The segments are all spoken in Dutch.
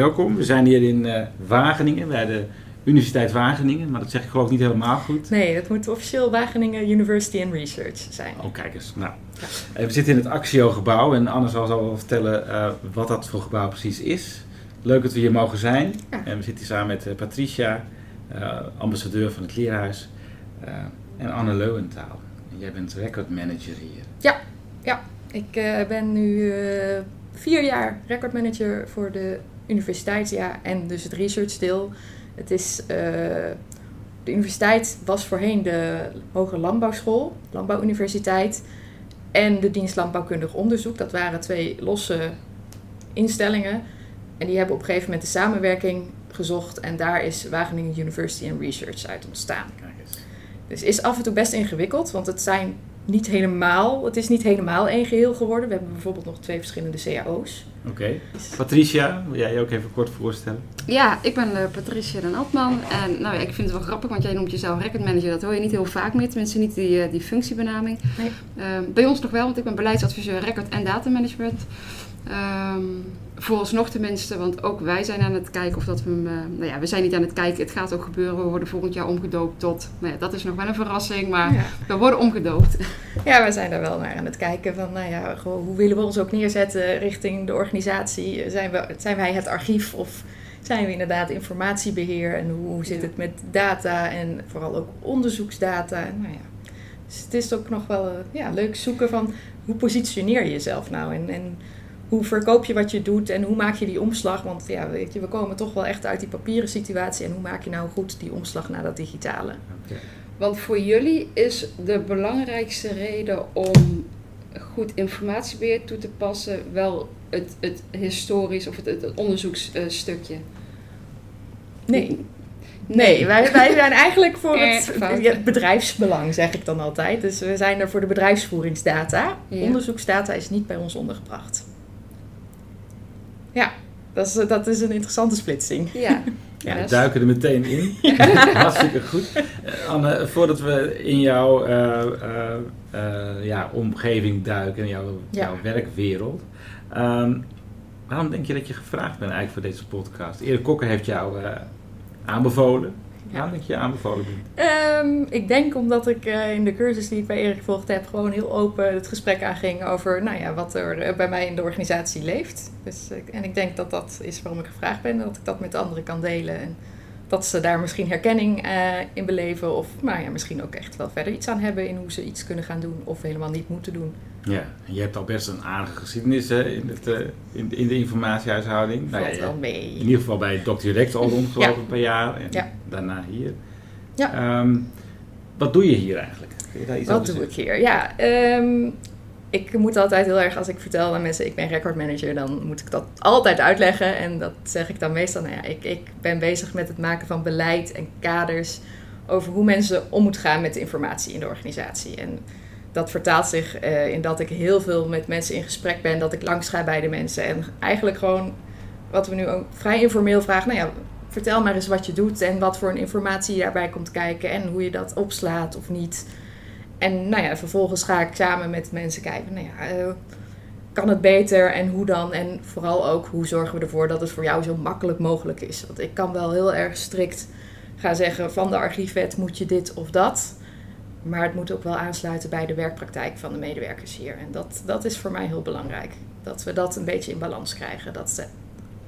Welkom, we zijn hier in uh, Wageningen, bij de Universiteit Wageningen, maar dat zeg ik geloof ik niet helemaal goed. Nee, dat moet officieel Wageningen University and Research zijn. Oh, kijk eens. Nou, ja. we zitten in het Axio-gebouw en Anne zal wel vertellen uh, wat dat voor gebouw precies is. Leuk dat we hier mogen zijn. Ja. En we zitten hier samen met uh, Patricia, ambassadeur van het Leerhuis, en Anne Leuwentaal. En jij bent record manager hier. Ja, ja. ik ben nu vier jaar record manager voor de universiteit ja, en dus het research deel. Het is, uh, de universiteit was voorheen de Hoge Landbouwschool, Landbouwuniversiteit, en de dienst Landbouwkundig Onderzoek. Dat waren twee losse instellingen. En die hebben op een gegeven moment de samenwerking gezocht en daar is Wageningen University and Research uit ontstaan. Dus is af en toe best ingewikkeld, want het zijn niet helemaal, het is niet helemaal één geheel geworden. We hebben bijvoorbeeld nog twee verschillende cao's. Oké. Patricia, wil jij je ook even kort voorstellen? Ja, ik ben uh, Patricia den Altman. En nou, ja, ik vind het wel grappig, want jij noemt jezelf record manager. Dat hoor je niet heel vaak meer, tenminste niet die, uh, die functiebenaming. Nee. Uh, bij ons nog wel, want ik ben beleidsadviseur record en datamanagement. Um, vooralsnog tenminste, want ook wij zijn aan het kijken of dat we hem... Uh, nou ja, we zijn niet aan het kijken, het gaat ook gebeuren. We worden volgend jaar omgedoopt tot... Nou ja, dat is nog wel een verrassing, maar ja. we worden omgedoopt. Ja, we zijn daar wel naar aan het kijken van... Nou ja, hoe willen we ons ook neerzetten richting de organisatie? Zijn, we, zijn wij het archief of zijn we inderdaad informatiebeheer? En hoe zit het met data en vooral ook onderzoeksdata? Nou ja, dus het is ook nog wel ja, leuk zoeken van... Hoe positioneer je jezelf nou? En... en hoe verkoop je wat je doet en hoe maak je die omslag? Want ja, weet je, we komen toch wel echt uit die papieren situatie. En hoe maak je nou goed die omslag naar dat digitale? Okay. Want voor jullie is de belangrijkste reden om goed informatiebeheer toe te passen wel het, het historisch of het, het onderzoeksstukje? Nee. Nee, wij, wij zijn eigenlijk voor het, het, bedrijfsbelang, zeg ik dan altijd. Dus we zijn er voor de bedrijfsvoeringsdata. Ja. Onderzoeksdata is niet bij ons ondergebracht. Ja, dat is, dat is een interessante splitsing. Ja. Ja, we duiken er meteen in. Hartstikke goed. Uh, Anne, voordat we in jouw uh, uh, ja, omgeving duiken, in jouw, ja. jouw werkwereld. Um, waarom denk je dat je gevraagd bent eigenlijk voor deze podcast? Erik Kokker heeft jou aanbevolen. Waarom denk je aanbevolen bent? Um, ik denk omdat ik uh, in de cursus die ik bij Erik gevolgd heb, gewoon heel open het gesprek aanging over nou ja, wat er uh, bij mij in de organisatie leeft. Dus, uh, en ik denk dat dat is waarom ik gevraagd ben, dat ik dat met anderen kan delen. En dat ze daar misschien herkenning in beleven, of nou ja, misschien ook echt wel verder iets aan hebben in hoe ze iets kunnen gaan doen of helemaal niet moeten doen. Ja, en je hebt al best een aardige geschiedenis hè, in, het, uh, in, in, de informatiehuishouding. Valt nou, ja, wel mee. In ieder geval bij Dr. Direct al rond geloof ik ja. een paar jaar en ja. Daarna hier. Ja. Um, wat doe je hier eigenlijk? Je daar iets wat doe ik hier? Ja, um, ik moet altijd heel erg, als ik vertel aan mensen ik ben recordmanager, dan moet ik dat altijd uitleggen. En dat zeg ik dan meestal, nou ja, ik, ik ben bezig met het maken van beleid en kaders over hoe mensen om moeten gaan met de informatie in de organisatie. En dat vertaalt zich uh, in dat ik heel veel met mensen in gesprek ben, dat ik langs ga bij de mensen. En eigenlijk gewoon, wat we nu ook vrij informeel vragen, nou ja, vertel maar eens wat je doet en wat voor een informatie daarbij komt kijken en hoe je dat opslaat of niet. En nou ja, vervolgens ga ik samen met mensen kijken, nou ja, uh, kan het beter en hoe dan? En vooral ook, hoe zorgen we ervoor dat het voor jou zo makkelijk mogelijk is? Want ik kan wel heel erg strikt gaan zeggen, van de archiefwet moet je dit of dat. Maar het moet ook wel aansluiten bij de werkpraktijk van de medewerkers hier. En dat, dat is voor mij heel belangrijk. Dat we dat een beetje in balans krijgen. Dat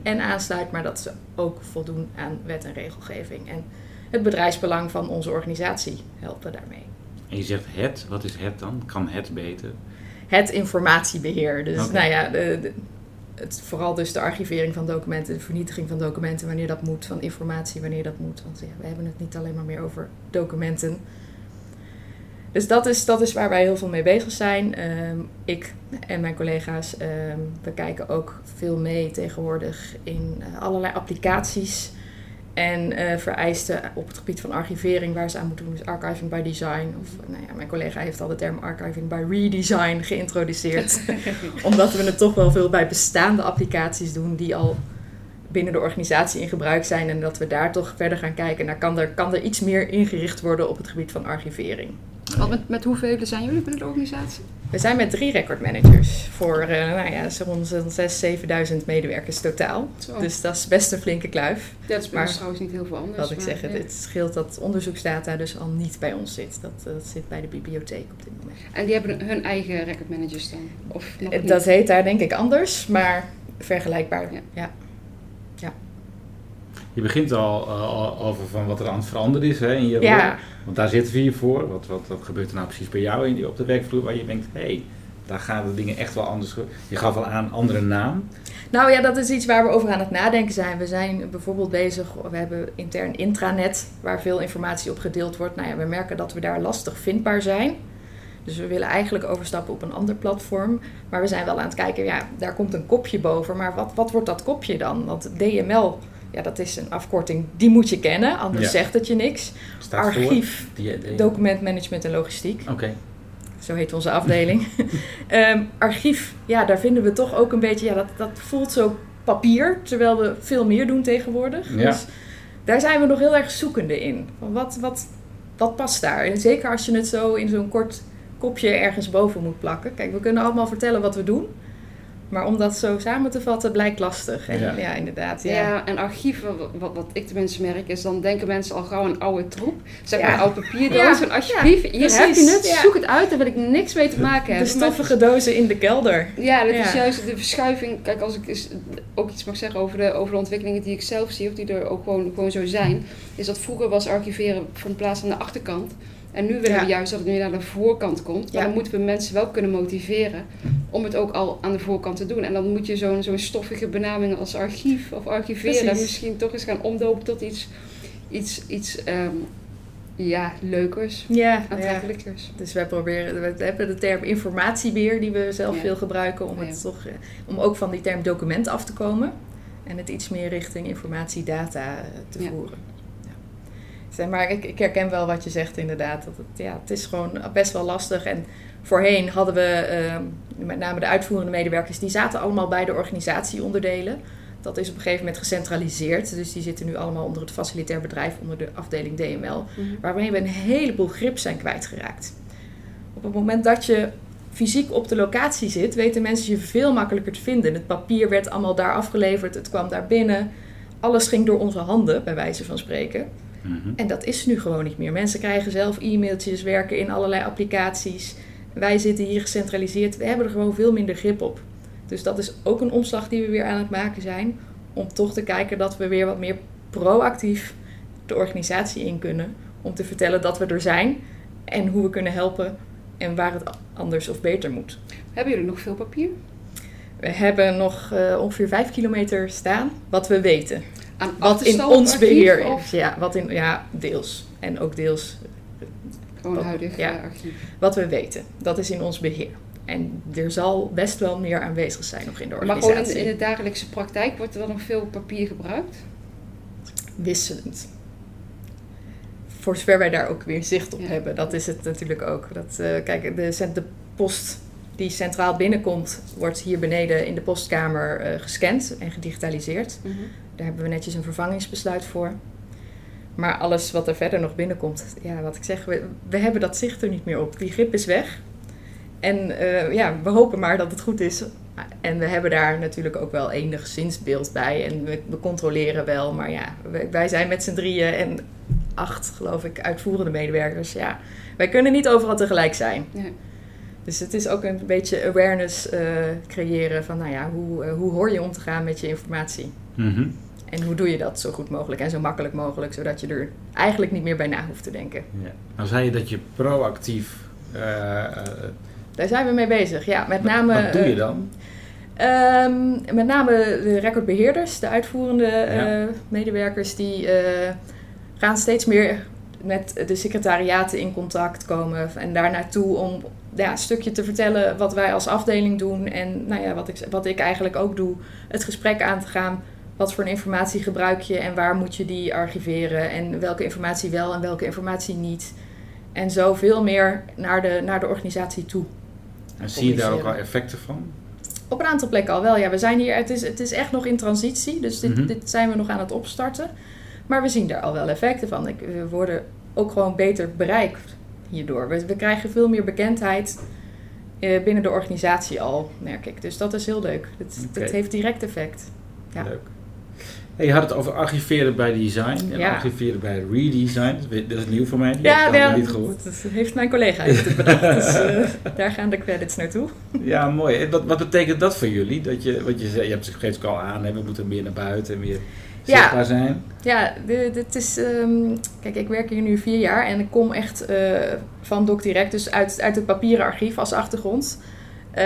en aansluit, maar dat ze ook voldoen aan wet en regelgeving. En het bedrijfsbelang van onze organisatie helpen daarmee. En je zegt het, wat is het dan? Kan het beter? Het informatiebeheer. Dus nou ja, de, het, vooral dus de archivering van documenten, de vernietiging van documenten, wanneer dat moet, van informatie, wanneer dat moet. Want ja, we hebben het niet alleen maar meer over documenten. Dus dat is, dat is waar wij heel veel mee bezig zijn. Ehm, ik en mijn collega's, um, we kijken ook veel mee tegenwoordig in uh, allerlei applicaties en uh, vereisten op het gebied van archivering waar ze aan moeten doen. Dus archiving by design. Of nou ja, mijn collega heeft al de term archiving by redesign geïntroduceerd. Omdat we het toch wel veel bij bestaande applicaties doen die al binnen de organisatie in gebruik zijn. En dat we daar toch verder gaan kijken naar kan er, kan er iets meer ingericht worden op het gebied van archivering. Met, met hoeveel zijn jullie binnen de organisatie? We zijn met drie recordmanagers voor uh, nou ja, rond 6.000, 7.000 medewerkers totaal. Dus dat is best een flinke kluif. Ja, dat is maar, trouwens niet heel veel anders. Wat ik zeg, ja. het scheelt dat onderzoeksdata dus al niet bij ons zit. Dat, dat zit bij de bibliotheek op dit moment. En die hebben hun eigen recordmanagers dan? Of nog niet? Dat heet daar denk ik anders, maar vergelijkbaar. ja. Je begint al uh, over van wat er aan het veranderen is hè, in je ja. rol. Want daar zitten we hier voor. Wat, wat, wat gebeurt er nou precies bij jou in, op de werkvloer waar je denkt, hé, hey, daar gaan de dingen echt wel anders. Je gaf al aan andere naam. Nou ja, dat is iets waar we over aan het nadenken zijn. We zijn bijvoorbeeld bezig, we hebben intern intranet waar veel informatie op gedeeld wordt. Nou ja, we merken dat we daar lastig vindbaar zijn. Dus we willen eigenlijk overstappen op een ander platform. Maar we zijn wel aan het kijken, ja, daar komt een kopje boven. Maar wat, wat wordt dat kopje dan? Want DML ja, dat is een afkorting, die moet je kennen, anders zegt het je niks. Archief, documentmanagement en logistiek. Oké. Zo heet onze afdeling. um, archief, ja, daar vinden we toch ook een beetje, ja, dat, dat voelt zo papier, terwijl we veel meer doen tegenwoordig. Ja. Dus daar zijn we nog heel erg zoekende in. Wat, wat, wat past daar? En zeker als je het zo in zo'n kort kopje ergens boven moet plakken. Kijk, we kunnen allemaal vertellen wat we doen. Maar om dat zo samen te vatten blijkt lastig. En, ja. ja. inderdaad. Ja. ja, en archieven, wat, wat ik tenminste merk, is dan denken mensen al gauw een oude troep. Zeg maar een oude papierdoos. En alsjeblieft, hier heb je het, zoek het uit, daar wil ik niks mee te maken hebben. De stoffige dozen in de kelder. Ja, dat is juist de verschuiving. Kijk, als ik ook iets mag zeggen over de, over de ontwikkelingen die ik zelf zie, of die er ook gewoon, gewoon zo zijn, is dat vroeger was archiveren van plaats aan de achterkant. En nu willen we juist dat het nu naar de voorkant komt. Maar dan moeten we mensen wel kunnen motiveren om het ook al aan de voorkant te doen. En dan moet je zo'n zo'n stoffige benaming als archief of archiveren misschien toch eens gaan omdopen tot iets, iets, iets um, ja, leukers, ja, aantrekkelijkers. Ja. Dus wij proberen, we hebben de term informatiebeheer die we zelf veel gebruiken om, het toch, eh, om ook van die term document af te komen. En het iets meer richting informatiedata eh, te voeren. Maar ik, ik, herken wel wat je zegt inderdaad. Dat het, ja, het is gewoon best wel lastig. En voorheen hadden we uh, met name de uitvoerende medewerkers, die zaten allemaal bij de organisatieonderdelen. Dat is op een gegeven moment gecentraliseerd. Dus die zitten nu allemaal onder het facilitair bedrijf, onder de afdeling DML. Mm Waarmee we een heleboel grip zijn kwijtgeraakt. Op het moment dat je fysiek op de locatie zit, weten mensen je veel makkelijker te vinden. Het papier werd allemaal daar afgeleverd, het kwam daar binnen. Alles ging door onze handen, bij wijze van spreken. Mhm. En dat is nu gewoon niet meer. Mensen krijgen zelf e-mailtjes, werken in allerlei applicaties. Wij zitten hier gecentraliseerd. We hebben er gewoon veel minder grip op. Dus dat is ook een omslag die we weer aan het maken zijn. Om toch te kijken dat we weer wat meer proactief de organisatie in kunnen. Om te vertellen dat we er zijn en hoe we kunnen helpen en waar het anders of beter moet. Hebben jullie nog veel papier? We hebben nog uh, ongeveer 5 kilometer staan, wat we weten wat in ons beheer is. Ja, wat in, ja, deels. En ook deels. Gewoon wat, huidig ja, archief. Wat we weten, dat is in ons beheer. En er zal best wel meer aanwezig zijn nog in de organisatie. Maar gewoon in, de dagelijkse praktijk wordt er dan nog veel papier gebruikt? Wisselend. Voor zover wij daar ook weer zicht op hebben. Dat is het natuurlijk ook. Dat, uh, kijk, de, de post die centraal binnenkomt, wordt hier beneden in de postkamer uh, gescand en gedigitaliseerd. Mm daar hebben we netjes een vervangingsbesluit voor. Maar alles wat er verder nog binnenkomt, ja, wat ik zeg, we, we hebben dat zicht er niet meer op. Die grip is weg. En uh, ja, we hopen maar dat het goed is. En we hebben daar natuurlijk ook wel enig zinsbeeld bij. En we, we controleren wel. Maar ja, wij zijn met z'n drieën en acht, geloof ik, uitvoerende medewerkers. Ja, wij kunnen niet overal tegelijk zijn. Dus het is ook een beetje awareness creëren van, nou ja, hoe, hoe hoor je om te gaan met je informatie? Mhm. En hoe doe je dat zo goed mogelijk en zo makkelijk mogelijk, zodat je er eigenlijk niet meer bij na hoeft te denken. Ja. Nou zei je dat je proactief... Daar zijn we mee bezig, ja. Met name, wat doe je dan? Um, met name de recordbeheerders, de uitvoerende eh, medewerkers, die gaan steeds meer met de secretariaten in contact komen. En daar naartoe om ja, een stukje te vertellen wat wij als afdeling doen. En nou ja, wat, ik, wat ik eigenlijk ook doe, het gesprek aan te gaan. Wat voor informatie gebruik je en waar moet je die archiveren? En welke informatie wel en welke informatie niet. En zo veel meer naar de, naar de organisatie toe. En zie je daar ook al effecten van? Op een aantal plekken al wel. Ja, we zijn hier, het is, het is echt nog in transitie, dus dit, mhm. dit zijn we nog aan het opstarten. Maar we zien daar al wel effecten van. Ik, we worden ook gewoon beter bereikt hierdoor. We, we krijgen veel meer bekendheid uh, binnen de organisatie al, merk ik. Dus dat is heel leuk. Het, het heeft direct effect. Ja. Leuk je had het over archiveren bij design en archiveren bij redesign. Dat is nieuw voor mij. Die ja, heb ik niet gehoord. Dat heeft mijn collega bedacht. dus uh, daar gaan de credits naartoe. ja, mooi. Wat, wat betekent dat voor jullie? Dat je, wat je, zei, je hebt, geeft het al aan, hè, we moeten meer naar buiten en meer zichtbaar ja. zijn. Ja, dit is... Um, kijk, ik werk hier nu vier jaar en ik kom echt uh, van Doc Direct, dus uit, uit het papieren archief als achtergrond. Uh,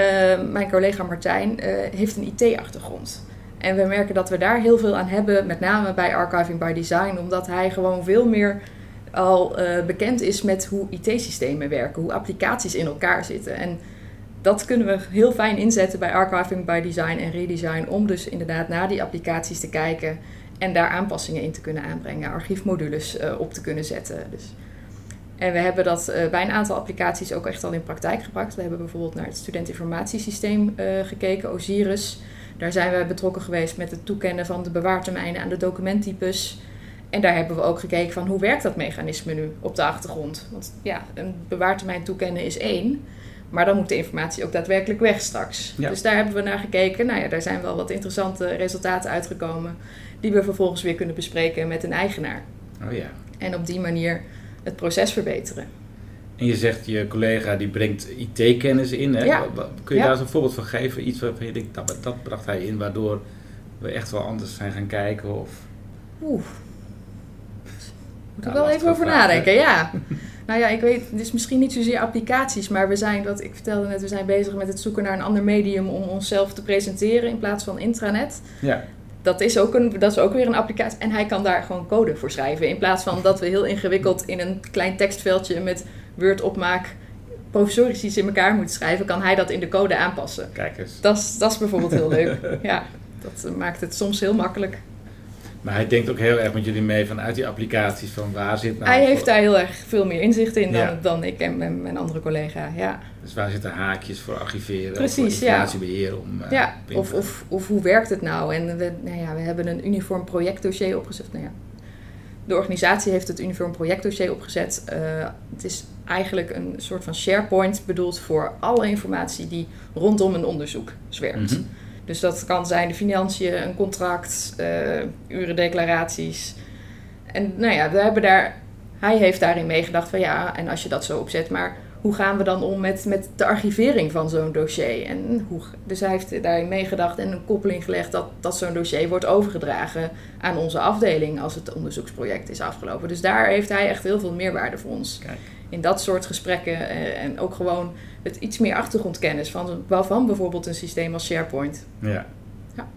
mijn collega Martijn heeft een IT-achtergrond. En we merken dat we daar heel veel aan hebben, met name bij Archiving by Design, omdat hij gewoon veel meer al uh, bekend is met hoe IT-systemen werken, hoe applicaties in elkaar zitten. En dat kunnen we heel fijn inzetten bij Archiving by Design en Redesign, om dus inderdaad naar die applicaties te kijken en daar aanpassingen in te kunnen aanbrengen, archiefmodules uh, op te kunnen zetten. Dus. En we hebben dat uh, bij een aantal applicaties ook echt al in praktijk gebracht. We hebben bijvoorbeeld naar het studentinformatiesysteem gekeken, Osiris. Daar zijn we betrokken geweest met het toekennen van de bewaartermijnen aan de documenttypes. En daar hebben we ook gekeken van hoe werkt dat mechanisme nu op de achtergrond. Want ja, een bewaartermijn toekennen is één. Maar dan moet de informatie ook daadwerkelijk weg straks. Dus daar hebben we naar gekeken. Nou ja, daar zijn wel wat interessante resultaten uitgekomen. Die we vervolgens weer kunnen bespreken met een eigenaar. Oh ja. En op die manier het proces verbeteren. En je zegt je collega die brengt IT-kennis in. Hè? Ja. Kun je daar eens een voorbeeld van geven? Iets waarvan je denkt, dat, dat bracht hij in, waardoor we echt wel anders zijn gaan kijken? Of... Oeh. Moet ik wel even over nadenken, ja. nou ja, ik weet, het is misschien niet zozeer applicaties, maar we zijn, wat ik vertelde net, we zijn bezig met het zoeken naar een ander medium om onszelf te presenteren in plaats van intranet. Ja. Dat is, ook een, dat is ook weer een applicatie. En hij kan daar gewoon code voor schrijven. In plaats van dat we heel ingewikkeld in een klein tekstveldje met Word opmaak professorisch iets in elkaar moet schrijven, kan hij dat in de code aanpassen. Kijk eens. Dat is, dat is bijvoorbeeld heel leuk. Ja, dat maakt het soms heel makkelijk. Maar hij denkt ook heel erg met jullie mee vanuit die applicaties van waar zit nou... Hij heeft daar heel erg veel meer inzicht in dan, dan ik en mijn, mijn, andere collega, ja. Dus waar zitten haakjes voor archiveren Precies, of informatiebeheer om... Uh, ja, of, of, of hoe werkt het nou? En we, nou ja, we hebben een uniform projectdossier opgezet. Nou ja, de organisatie heeft het uniform projectdossier opgezet. Uh, het is eigenlijk een soort van SharePoint bedoeld voor alle informatie die rondom een onderzoek zwermt. Mhm. Dus dat kan zijn de financiën, een contract, uh, urendeclaraties. En nou ja, we hebben daar, hij heeft daarin meegedacht van ja, en als je dat zo opzet, maar hoe gaan we dan om met, met de archivering van zo'n dossier? En hoe, dus hij heeft daarin meegedacht en een koppeling gelegd dat, dat zo'n dossier wordt overgedragen aan onze afdeling als het onderzoeksproject is afgelopen. Dus daar heeft hij echt heel veel meerwaarde voor ons. Kijk. In dat soort gesprekken eh, en ook gewoon het iets meer achtergrondkennis van, van bijvoorbeeld een systeem als SharePoint. Ja. ja.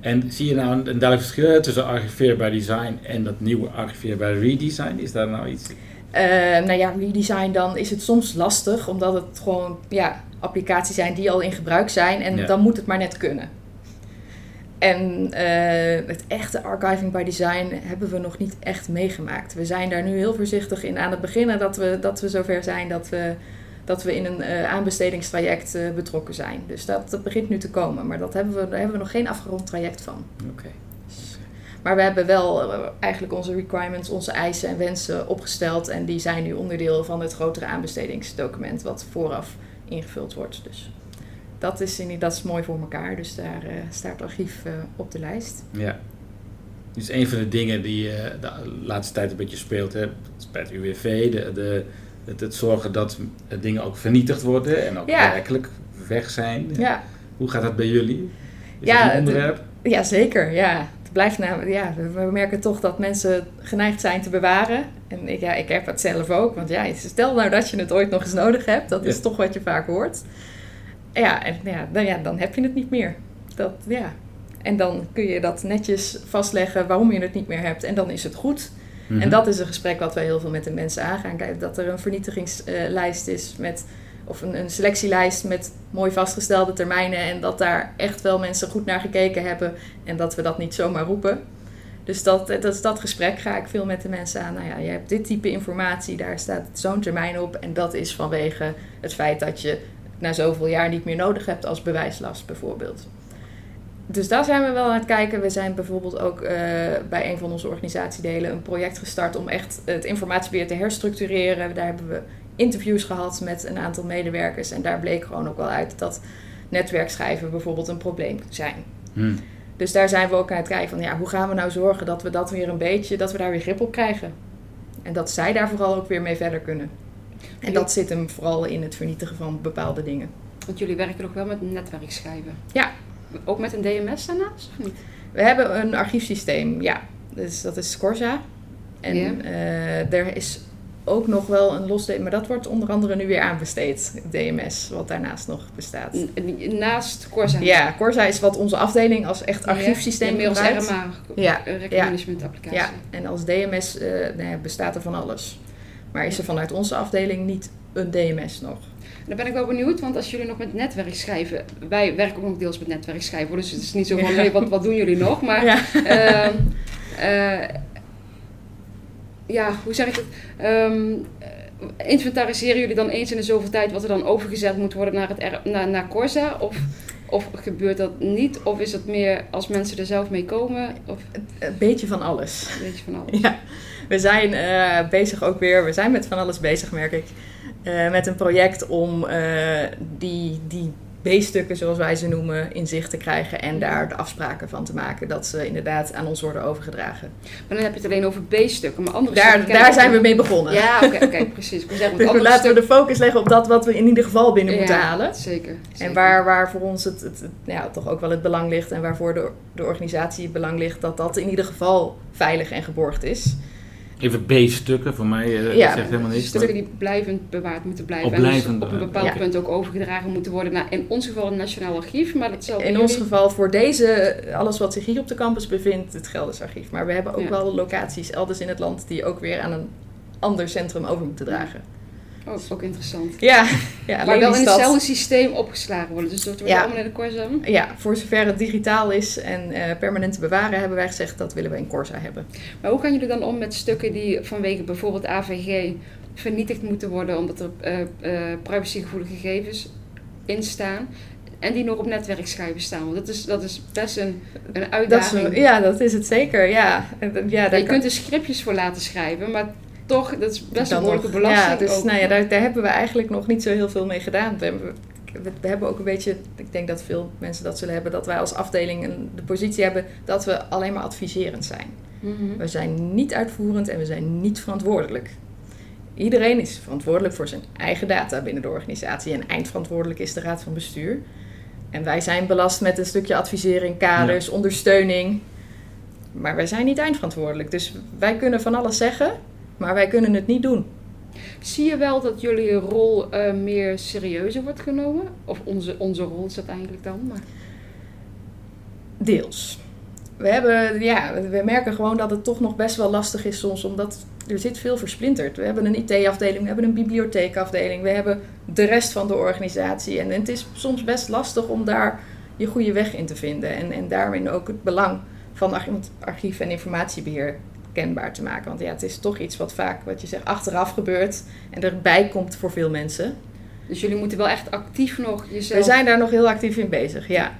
En zie je nou een, een duidelijk verschil tussen archiveerbaar design en dat nieuwe archiveerbaar redesign? Is daar nou iets? Uh, nou ja, redesign dan is het soms lastig, omdat het gewoon ja, applicaties zijn die al in gebruik zijn en dan moet het maar net kunnen. En uh, het echte archiving by design hebben we nog niet echt meegemaakt. We zijn daar nu heel voorzichtig in aan het beginnen dat we, dat we zover zijn dat we, dat we in een uh, aanbestedingstraject uh, betrokken zijn. Dus dat, dat begint nu te komen, maar dat hebben we, daar hebben we nog geen afgerond traject van. Oké. Maar we hebben wel eigenlijk onze requirements, onze eisen en wensen opgesteld. En die zijn nu onderdeel van het grotere aanbestedingsdocument wat vooraf ingevuld wordt. Dus dat is, dat is mooi voor elkaar. Dus daar uh, staat het archief uh, op de lijst. Ja. Dus een van de dingen die uh, de laatste tijd een beetje speelt, hè, bij het UWV, de, de, het, het zorgen dat dingen ook vernietigd worden en ook Ja. werkelijk weg zijn. Ja, Hoe gaat dat bij jullie? Is Ja, dat een de- onderwerp? ja zeker. Ja. Het blijft namelijk, ja, we, merken toch dat mensen geneigd zijn te bewaren. En ik, ja, ik heb het zelf ook. Want ja, stel nou dat je het ooit nog eens nodig hebt. Dat is toch wat je vaak hoort. Ja, en ja, dan, ja, dan heb je het niet meer. Dat, ja. En dan kun je dat netjes vastleggen waarom je het niet meer hebt. En dan is het goed. Mhm. En dat is een gesprek wat wij heel veel met de mensen aangaan. Kijk, dat er een vernietigingslijst is met, of een, een selectielijst met mooi vastgestelde termijnen. En dat daar echt wel mensen goed naar gekeken hebben. En dat we dat niet zomaar roepen. Dus dat, dat, dat gesprek ga ik veel met de mensen aan. Nou ja, je hebt dit type informatie, daar staat zo'n termijn op. En dat is vanwege het feit dat je na zoveel jaar niet meer nodig hebt als bewijslast bijvoorbeeld. Dus daar zijn we wel aan het kijken. We zijn bijvoorbeeld ook eh, bij een van onze organisatiedelen een project gestart om echt het informatiebeheer te herstructureren. Daar hebben we interviews gehad met een aantal medewerkers. En daar bleek gewoon ook wel uit dat netwerkschijven bijvoorbeeld een probleem zijn. Hm. Dus daar zijn we ook aan het kijken van ja, hoe gaan we nou zorgen dat we dat weer een beetje, dat we daar weer grip op krijgen. En dat zij daar vooral ook weer mee verder kunnen. En dat zit hem vooral in het vernietigen van bepaalde dingen. Want jullie werken nog wel met netwerkschijven. Ja. Ook met een DMS daarnaast, of niet? We hebben een archiefsysteem, ja. Dus dat is Corsa. En Ja. eh, er is ook nog wel een los, maar dat wordt onder andere nu weer aanbesteed, DMS, wat daarnaast nog bestaat. Naast Corsa. Ja, Corsa is wat onze afdeling als echt archiefsysteem Inmiddels gebruikt. RMA, Ja, ja. management applicatie. Ja, en als DMS eh, nou ja, bestaat er van alles. Maar is er vanuit onze afdeling niet een DMS nog? Dan ben ik wel benieuwd, want als jullie nog met netwerk schrijven, wij werken ook nog deels met netwerk schrijven, dus het is niet zo van, Ja. nee, wat, wat doen jullie nog? Maar Ja. ehm, eh, ja, hoe zeg ik het? Ehm, eh, inventariseren jullie dan eens in de zoveel tijd wat er dan overgezet moet worden naar, het naar, naar Corsa? Of, of gebeurt dat niet? Of is het meer als mensen er zelf mee komen? Of Een beetje van alles. een beetje van alles? Ja, we zijn eh, bezig ook weer, we zijn met van alles bezig, merk ik. eh, met een project om eh, die, die B-stukken, zoals wij ze noemen, in zicht te krijgen en daar de afspraken van te maken dat ze inderdaad aan ons worden overgedragen. Maar dan heb je het alleen over B-stukken, maar andere Daar, stukken daar zijn we mee begonnen. Ja, oké, precies. Ik zeggen, Dus we laten we de focus leggen op dat wat we in ieder geval binnen Ja, moeten halen. Zeker. En zeker. waar, waar voor ons het, het, het- ja, toch ook wel het belang ligt en waarvoor de, de organisatie het belang ligt, dat dat in ieder geval veilig en geborgd is. Even B-stukken, voor mij eh, Ja, zegt helemaal niks. Stukken die blijvend bewaard moeten blijven. Op en dus op een bepaald ja. punt ook overgedragen moeten worden naar, in ons geval, het Nationaal Archief. Maar dat zal In ons geval voor deze, alles wat zich hier op de campus bevindt, het Gelders Archief. Maar we hebben ook Ja. wel locaties elders in het land die ook weer aan een ander centrum over moeten dragen. Ook, ook interessant. Ja, ja maar wel in hetzelfde systeem opgeslagen worden. Dus dat wordt Ja. allemaal in de Corsam. Ja, voor zover het digitaal is en eh, permanent te bewaren, hebben wij gezegd dat willen we in Corsa hebben. Maar hoe gaan jullie dan om met stukken die vanwege bijvoorbeeld AVG vernietigd moeten worden omdat er eh, eh, privacygevoelige gegevens in staan? En die nog op netwerkschijven staan. Want dat is, dat is best een, een Dat is, uitdaging. ja, dat is het zeker. Ja, ja daar je kan- kunt er scriptjes voor laten schrijven, maar toch, dat is best een behoorlijke nog- belasting. Ja, dus ook. nou ja, daar, daar hebben we eigenlijk nog niet zo heel veel mee gedaan. We hebben, we, we hebben ook een beetje, ik denk dat veel mensen dat zullen hebben, dat wij als afdeling een, de positie hebben dat we alleen maar adviserend zijn. Mhm. We zijn niet uitvoerend en we zijn niet verantwoordelijk. Iedereen is verantwoordelijk voor zijn eigen data binnen de organisatie en eindverantwoordelijk is de raad van bestuur. En wij zijn belast met een stukje advisering, kaders, ondersteuning. Maar wij zijn niet eindverantwoordelijk. Dus wij kunnen van alles zeggen, maar wij kunnen het niet doen. Zie je wel dat jullie rol eh, meer serieuzer wordt genomen? Of onze, onze rol is dat eigenlijk dan? Maar... Deels. We, hebben, ja, we merken gewoon dat het toch nog best wel lastig is soms, omdat er zit veel versplinterd. We hebben een IT-afdeling, we hebben een bibliotheekafdeling, we hebben de rest van de organisatie. En het is soms best lastig om daar je goede weg in te vinden. En, en daarin ook het belang van arch- archief- en informatiebeheer kenbaar te maken. Want ja, het is toch iets wat vaak, wat je zegt, achteraf gebeurt en erbij komt voor veel mensen. Dus jullie moeten wel echt actief nog jezelf... We zijn daar nog heel actief in bezig, ja.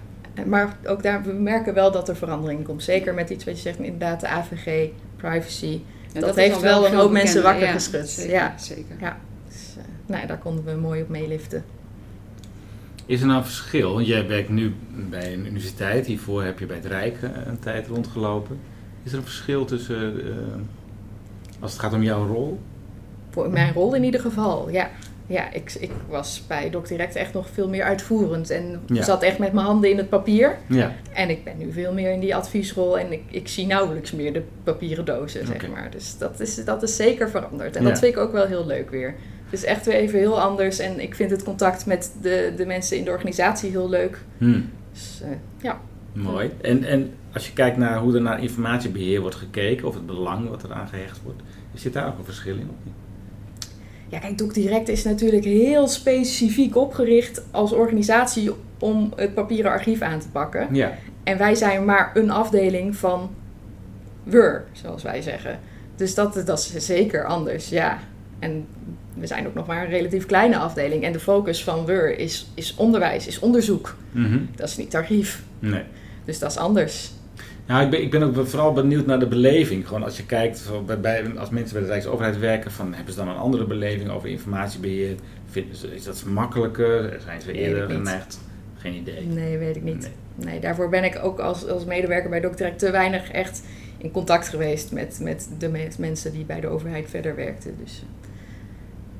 Maar ook daar, we merken wel dat er verandering komt. Zeker met iets wat je zegt, inderdaad, de AVG, privacy. Ja, dat heeft wel een hoop mensen wakker Ja, geschud. Zeker, Ja. zeker. Dus, eh, nou ja, daar konden we mooi op meeliften. Is er nou een verschil? Want jij werkt nu bij een universiteit, hiervoor heb je bij het Rijk eh, een tijd rondgelopen. Is er een verschil tussen, eh, als het gaat om jouw rol? Voor mijn rol in ieder geval, ja. Ja, ik, ik was bij Doc Direct echt nog veel meer uitvoerend. En Ja. zat echt met mijn handen in het papier. Ja. En ik ben nu veel meer in die adviesrol. En ik, ik zie nauwelijks meer de papieren dozen, zeg maar. Dus dat is, dat is zeker veranderd. En Ja. dat vind ik ook wel heel leuk weer. Het is echt weer even heel anders. En ik vind het contact met de, de mensen in de organisatie heel leuk. Hm. Dus eh, ja. Mooi. En, en als je kijkt naar hoe er naar informatiebeheer wordt gekeken, of het belang wat er aan gehecht wordt, zit daar ook een verschil in? Ja, kijk, Doc Direct is natuurlijk heel specifiek opgericht als organisatie om het papieren archief aan te pakken. Ja. En wij zijn maar een afdeling van WUR, zoals wij zeggen. Dus dat, dat is zeker anders, ja. En we zijn ook nog maar een relatief kleine afdeling. En de focus van WUR is, is onderwijs, is onderzoek. Mhm. Dat is niet archief. Nee. Dus dat is anders. Nou, ik ben, ik ben ook vooral benieuwd naar de beleving. Gewoon als je kijkt, bij, bij, als mensen bij de Rijksoverheid werken, van, hebben ze dan een andere beleving over informatiebeheer? Vinden ze, is dat makkelijker? Zijn ze eerder geneigd? Geen idee. Nee, weet ik niet. Nee. Nee, daarvoor ben ik ook als, als medewerker bij. Direct te weinig echt in contact geweest met, met de me- mensen die bij de overheid verder werkten. Dus, eh,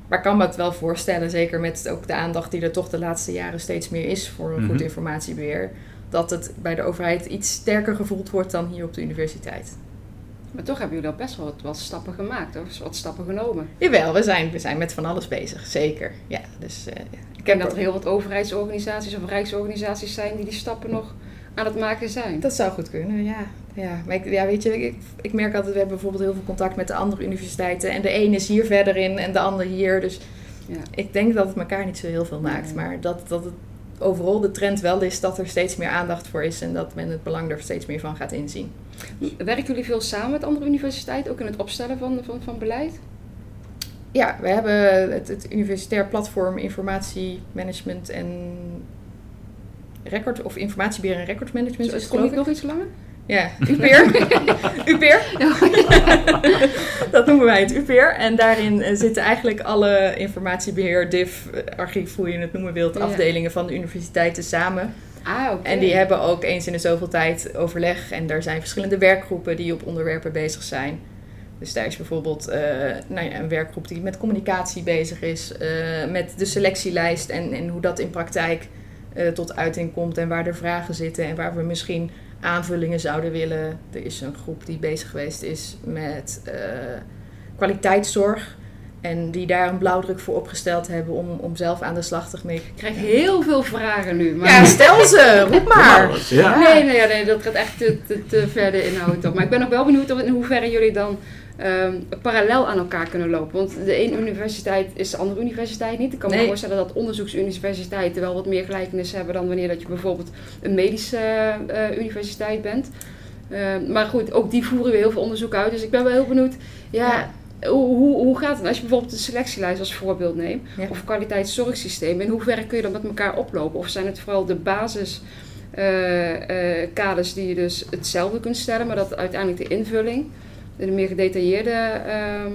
maar ik kan me het wel voorstellen, zeker met ook de aandacht die er toch de laatste jaren steeds meer is voor een Mhm. goed informatiebeheer, dat het bij de overheid iets sterker gevoeld wordt dan hier op de universiteit. Maar toch hebben jullie al best wel wat, wat stappen gemaakt, of wat stappen genomen. Jawel, we zijn, we zijn met van alles bezig, zeker. Ja, dus, eh, Ik ken dat er heel wat overheidsorganisaties of rijksorganisaties zijn die die stappen nog aan het maken zijn. Dat zou goed kunnen, ja. ja. Maar ik, ja, weet je, ik, ik merk altijd, we hebben bijvoorbeeld heel veel contact met de andere universiteiten. En de een is hier verder in en de ander hier. Dus Ja. ik denk dat het elkaar niet zo heel veel maakt. Nee. Maar dat, dat het overal de trend wel is dat er steeds meer aandacht voor is. En dat men het belang er steeds meer van gaat inzien. Werken jullie veel samen met andere universiteiten, ook in het opstellen van, van, van beleid? Ja, we hebben het, het universitair platform informatiemanagement en record of informatiebeheer en recordmanagement is het, Kom ik. nog iets langer? Ja, UPeer. UPeer. dat noemen wij het UPeer. En daarin eh, zitten eigenlijk alle informatiebeheer, DIF, eh, archief, hoe je het noemen wilt, afdelingen van de universiteiten samen. Ah, oké. En die hebben ook eens in de zoveel tijd overleg. En daar zijn verschillende werkgroepen die op onderwerpen bezig zijn. Dus daar is bijvoorbeeld eh, nou ja, een werkgroep die met communicatie bezig is, met de selectielijst en, en hoe dat in praktijk tot uiting komt en waar er vragen zitten en waar we misschien aanvullingen zouden willen. Er is een groep die bezig geweest is met eh, kwaliteitszorg. En die daar een blauwdruk voor opgesteld hebben om, om zelf aan de slag te mee. Ik krijg heel veel vragen nu. Maar... Ja, stel ze, roep maar. alles, ja. Nee, nee, nee, dat gaat echt te, te, te ver de inhoud op. Maar ik ben ook wel benieuwd of in hoeverre jullie dan ehm, parallel aan elkaar kunnen lopen. Want de ene universiteit is de andere universiteit niet. Ik kan me Nee. voorstellen dat onderzoeksuniversiteiten wel wat meer gelijkenis hebben dan wanneer dat je bijvoorbeeld een medische eh, universiteit bent. Ehm, maar goed, ook die voeren weer heel veel onderzoek uit. Dus ik ben wel heel benieuwd. Ja, Hoe, hoe, hoe gaat het als je bijvoorbeeld de selectielijst als voorbeeld neemt? Ja. Of kwaliteitszorgsysteem. In hoeverre kun je dat met elkaar oplopen? Of zijn het vooral de basis eh, eh, die je dus hetzelfde kunt stellen, maar dat uiteindelijk de invulling, de meer gedetailleerde ehm,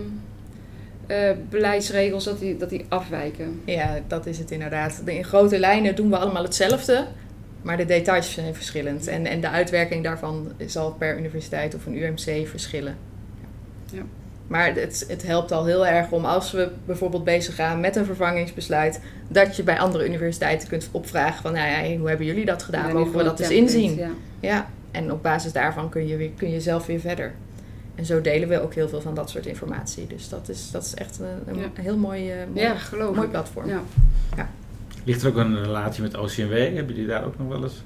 eh, beleidsregels, dat die, dat die afwijken. Ja, dat is het inderdaad. In grote lijnen doen we allemaal hetzelfde, maar de details zijn verschillend. En, en de uitwerking daarvan zal per universiteit of een UMC verschillen. Ja. Maar het, het helpt al heel erg om als we bijvoorbeeld bezig gaan met een vervangingsbesluit, dat je bij andere universiteiten kunt opvragen van, nou ja, hoe hebben jullie dat gedaan? Ja, Mogen we dat eens inzien? Ja. Ja, en op basis daarvan kun je, weer, kun je zelf weer verder. En zo delen we ook heel veel van dat soort informatie. Dus dat is, dat is echt een, een Ja. heel mooi, eh, mooi, ja, geloof mooi platform. Ja. Ligt er ook een relatie met OCMW? Hebben jullie daar ook nog wel eens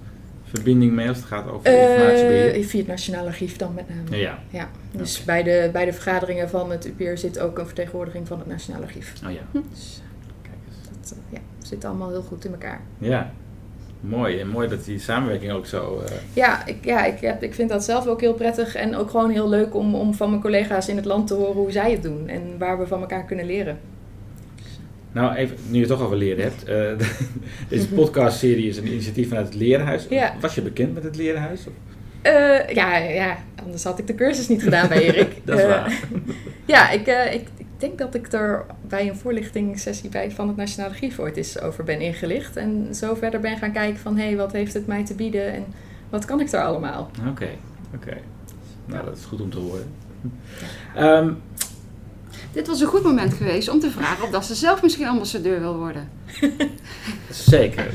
verbinding mee als het gaat over Eh, informatiebeheer? via het Nationaal Archief dan met name. Ja, Ja, dus bij, de, bij de vergaderingen van het UPR zit ook een vertegenwoordiging van het Nationaal Archief. oh ja. Dus Kijk eens. dat eh, ja, zit allemaal heel goed in elkaar. Ja, mooi. En mooi dat die samenwerking ook zo... eh, Ja, ik, ja ik, heb, ik vind dat zelf ook heel prettig en ook gewoon heel leuk om, om van mijn collega's in het land te horen hoe zij het doen en waar we van elkaar kunnen leren. Nou, even, nu je het toch over leren hebt. eh, deze podcastserie is een initiatief vanuit het Lerenhuis. Ja. Was je bekend met het Lerenhuis? Of? Eh, ja, ja, anders had ik de cursus niet gedaan bij Erik. Dat is Eh, waar. Ja, ik, ik, ik denk dat ik er bij een voorlichtingssessie bij van het Nationaal Archief ooit eens over ben ingelicht. En zo verder ben gaan kijken van, hé, hey, wat heeft het mij te bieden en wat kan ik daar allemaal? Oké, oké. Nou, dat is goed om te horen. Ehm, dit was een goed moment geweest om te vragen of dat ze zelf misschien ambassadeur wil worden. Zeker.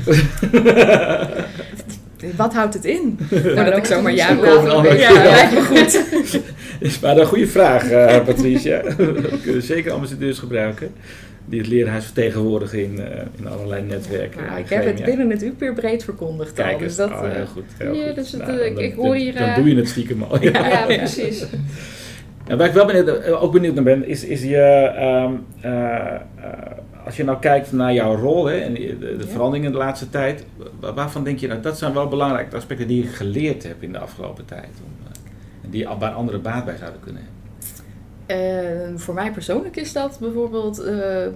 Wat houdt het in? Nou, dat dat ik zomaar ja wil. Ja, weten. lijkt me goed. is maar een goede vraag, eh, Patricia. We kunnen zeker ambassadeurs gebruiken die het leerhuis vertegenwoordigen in, eh, in allerlei netwerken. Nou, en ik heb het binnen het UPR breed verkondigd al. Kijk Dus eens, dat, oh, eh, heel goed. Heel Ja, goed. dus het, Nou, ik- dan- ik hoor dan- hier, Dan doe je het stiekem al. Ja. Ja, precies. En waar ik wel benieuwd, eh, ook benieuwd naar ben, is, is je, ehm, eh, eh, als je nou kijkt naar jouw rol hè, en de, de Ja. veranderingen de laatste tijd, wa- waarvan denk je nou, dat zijn wel belangrijke aspecten die je geleerd hebt in de afgelopen tijd, om, en die waar anderen baat bij zouden kunnen hebben? Eh, voor mij persoonlijk is dat bijvoorbeeld eh,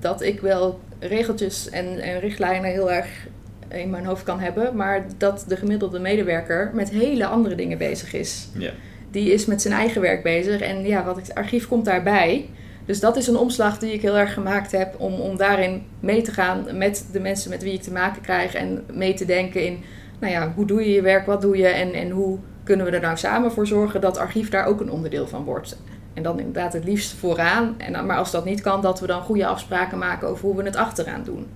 dat ik wel regeltjes en, en richtlijnen heel erg in mijn hoofd kan hebben, maar dat de gemiddelde medewerker met hele andere dingen bezig is. Ja. Die is met zijn eigen werk bezig en ja, wat het archief komt daarbij. Dus dat is een omslag die ik heel erg gemaakt heb om, om daarin mee te gaan met de mensen met wie ik te maken krijg en mee te denken in, nou ja, hoe doe je je werk, wat doe je en, en hoe kunnen we er nou samen voor zorgen dat archief daar ook een onderdeel van wordt. En dan inderdaad het liefst vooraan. En maar als dat niet kan, dat we dan goede afspraken maken over hoe we het achteraan doen.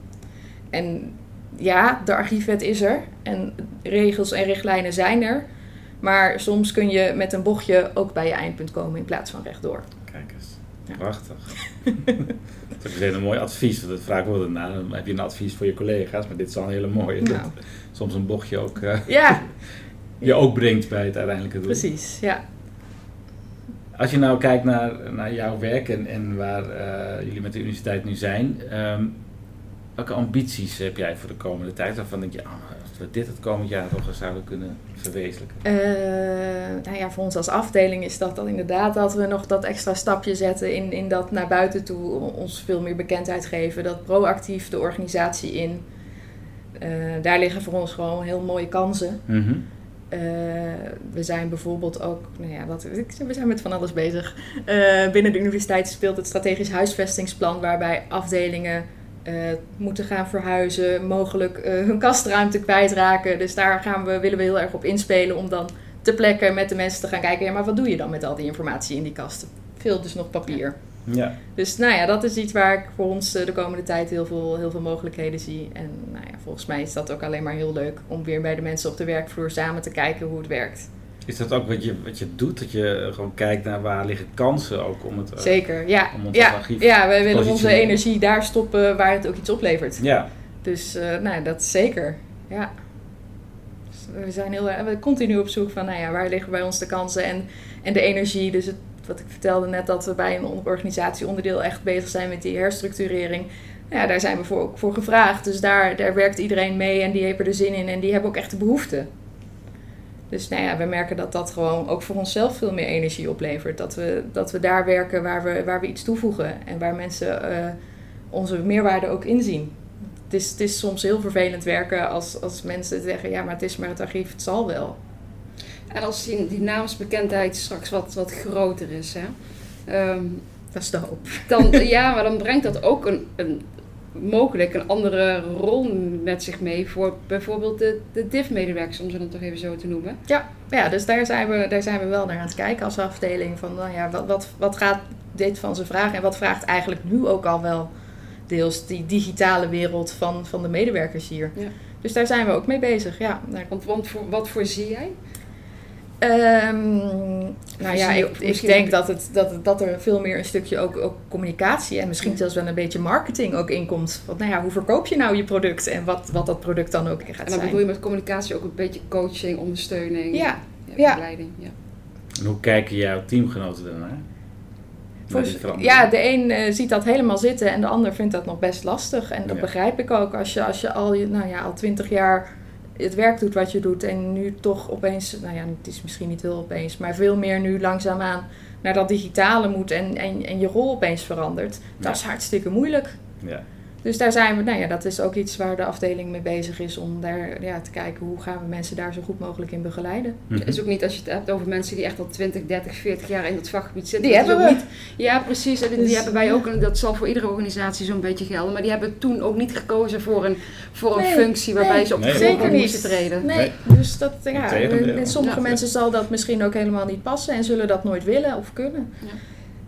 En ja, de archiefwet is er. En regels en richtlijnen zijn er. Maar soms kun je met een bochtje ook bij je eindpunt komen in plaats van rechtdoor. Kijk eens, Ja. prachtig. dat is ook een mooi advies, want dat vraag ik wel nou, dan heb je een advies voor je collega's, maar dit is al een hele mooie. Nou. Dat soms een bochtje ook, eh, Ja, je ook brengt bij het uiteindelijke doel. precies. Ja. Als je nou kijkt naar, naar jouw werk en, en waar eh, jullie met de universiteit nu zijn, ehm, welke ambities heb jij voor de komende tijd? Waarvan denk je, ah, we dit het komend jaar toch eens zouden kunnen verwezenlijken? Eh, nou ja, voor ons als afdeling is dat dan inderdaad dat we nog dat extra stapje zetten in, in dat naar buiten toe ons veel meer bekendheid geven. Dat proactief de organisatie in. Eh, daar liggen voor ons gewoon heel mooie kansen. Mhm. Eh, we zijn bijvoorbeeld ook, nou ja, wat, we zijn met van alles bezig. Binnen de universiteit speelt het strategisch huisvestingsplan, waarbij afdelingen eh, moeten gaan verhuizen, mogelijk eh, hun kastruimte kwijtraken. Dus daar gaan we, willen we heel erg op inspelen om dan te plekken met de mensen te gaan kijken. Ja, maar wat doe je dan met al die informatie in die kasten? Veel dus nog papier. Ja, Dus nou ja, dat is iets waar ik voor ons eh, de komende tijd heel veel, heel veel mogelijkheden zie. En nou ja, volgens mij is dat ook alleen maar heel leuk om weer bij de mensen op de werkvloer samen te kijken hoe het werkt. Is dat ook wat je, wat je doet? Dat je gewoon kijkt naar waar liggen kansen ook om het... eh, Zeker, ja. om Ja, archief ja, wij willen onze energie daar stoppen waar het ook iets oplevert. Ja, Dus eh, nou, dat zeker. Ja. Dus we zijn heel we continu op zoek van, nou ja, waar liggen bij ons de kansen en, en de energie. Dus het, wat ik vertelde net, dat we bij een organisatieonderdeel echt bezig zijn met die herstructurering. Nou Ja, daar zijn we voor, ook voor gevraagd. Dus daar, daar werkt iedereen mee en die heeft er de zin in en die hebben ook echt de behoefte. Dus nou ja, we merken dat dat gewoon ook voor onszelf veel meer energie oplevert. Dat we, dat we daar werken waar we, waar we iets toevoegen en waar mensen eh, onze meerwaarde ook inzien. Het is, het is soms heel vervelend werken als, als mensen zeggen: ja, maar het is maar het archief, het zal wel. En als die, die naamsbekendheid straks wat, wat groter is, hè, ehm, Dat is de hoop. dan, ja, maar dan brengt dat ook een, een, mogelijk een andere rol met zich mee voor bijvoorbeeld de, de DIF-medewerkers, om ze dan toch even zo te noemen. Ja, dus daar zijn, we, daar zijn we wel naar aan het kijken als afdeling. Van, nou ja, wat, wat, wat gaat dit van ze vragen en wat vraagt eigenlijk nu ook al wel deels die digitale wereld van, van de medewerkers hier. Ja. Dus daar zijn we ook mee bezig. Ja, Want, want voor, wat voorzie jij? Ehm, nou ja, ik, ik denk dat, het, dat, het- dat er veel meer een stukje ook, ook communicatie en misschien zelfs wel een beetje marketing ook inkomt. Want nou ja, hoe verkoop je nou je product en wat, wat dat product dan ook gaat En dan zijn. bedoel je met communicatie ook een beetje coaching, ondersteuning, Ja, ja, begeleiding. Ja. en hoe kijken jouw teamgenoten daarnaar? Ja, de een eh, ziet dat helemaal zitten en de ander vindt dat nog best lastig. En dat Ja. begrijp ik ook. Als je, als je al, je- nou ja, al twintig jaar het werk doet wat je doet en nu toch opeens, nou ja, het is misschien niet heel opeens, maar veel meer nu langzaamaan naar dat digitale moet en, en, en je rol opeens verandert. Dat is hartstikke moeilijk. Ja. Dus daar zijn we, nou ja, dat is ook iets waar de afdeling mee bezig is om daar ja, te kijken hoe gaan we mensen daar zo goed mogelijk in begeleiden. Het is ook niet als je het hebt over mensen die echt al 20, 30, 40 jaar in het vakgebied zitten. Die Dat is hebben ook we. Niet, ja, precies. En die Dus, hebben wij ook. En dat zal voor iedere organisatie zo'n beetje gelden. Maar die hebben toen ook niet gekozen voor een, voor een Nee, functie waarbij nee, ze op de Zeker moesten niet. treden. Nee, Nee. dus dat, ja, met sommige Ja. mensen zal dat misschien ook helemaal niet passen en zullen dat nooit willen of kunnen. Ja.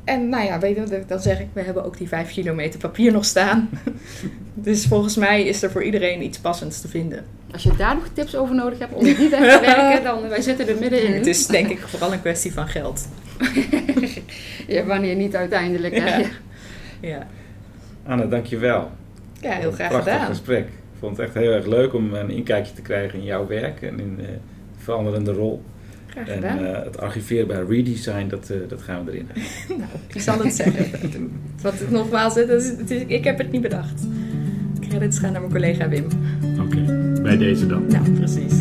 En nou ja, weet je, dan zeg ik, we hebben ook die vijf kilometer papier nog staan. dus volgens mij is er voor iedereen iets passends te vinden. Als je daar nog tips over nodig hebt om die weg te werken, dan wij zitten er middenin. Het is denk ik vooral een kwestie van geld. ja, wanneer niet uiteindelijk. Hè? Ja. ja. Anne, dankjewel. Ja, heel graag Prachtig gedaan. gesprek. Ik vond het echt heel erg leuk om een inkijkje te krijgen in jouw werk en in de veranderende rol. Graag en uh, het archiveren bij Redesign, dat, uh, dat gaan we erin nou, ik zal het zeggen. Wat het nogmaals, het is, het is, ik heb het niet bedacht. Credits gaan naar mijn collega Wim. Oké, okay. bij deze dan. Nou, precies.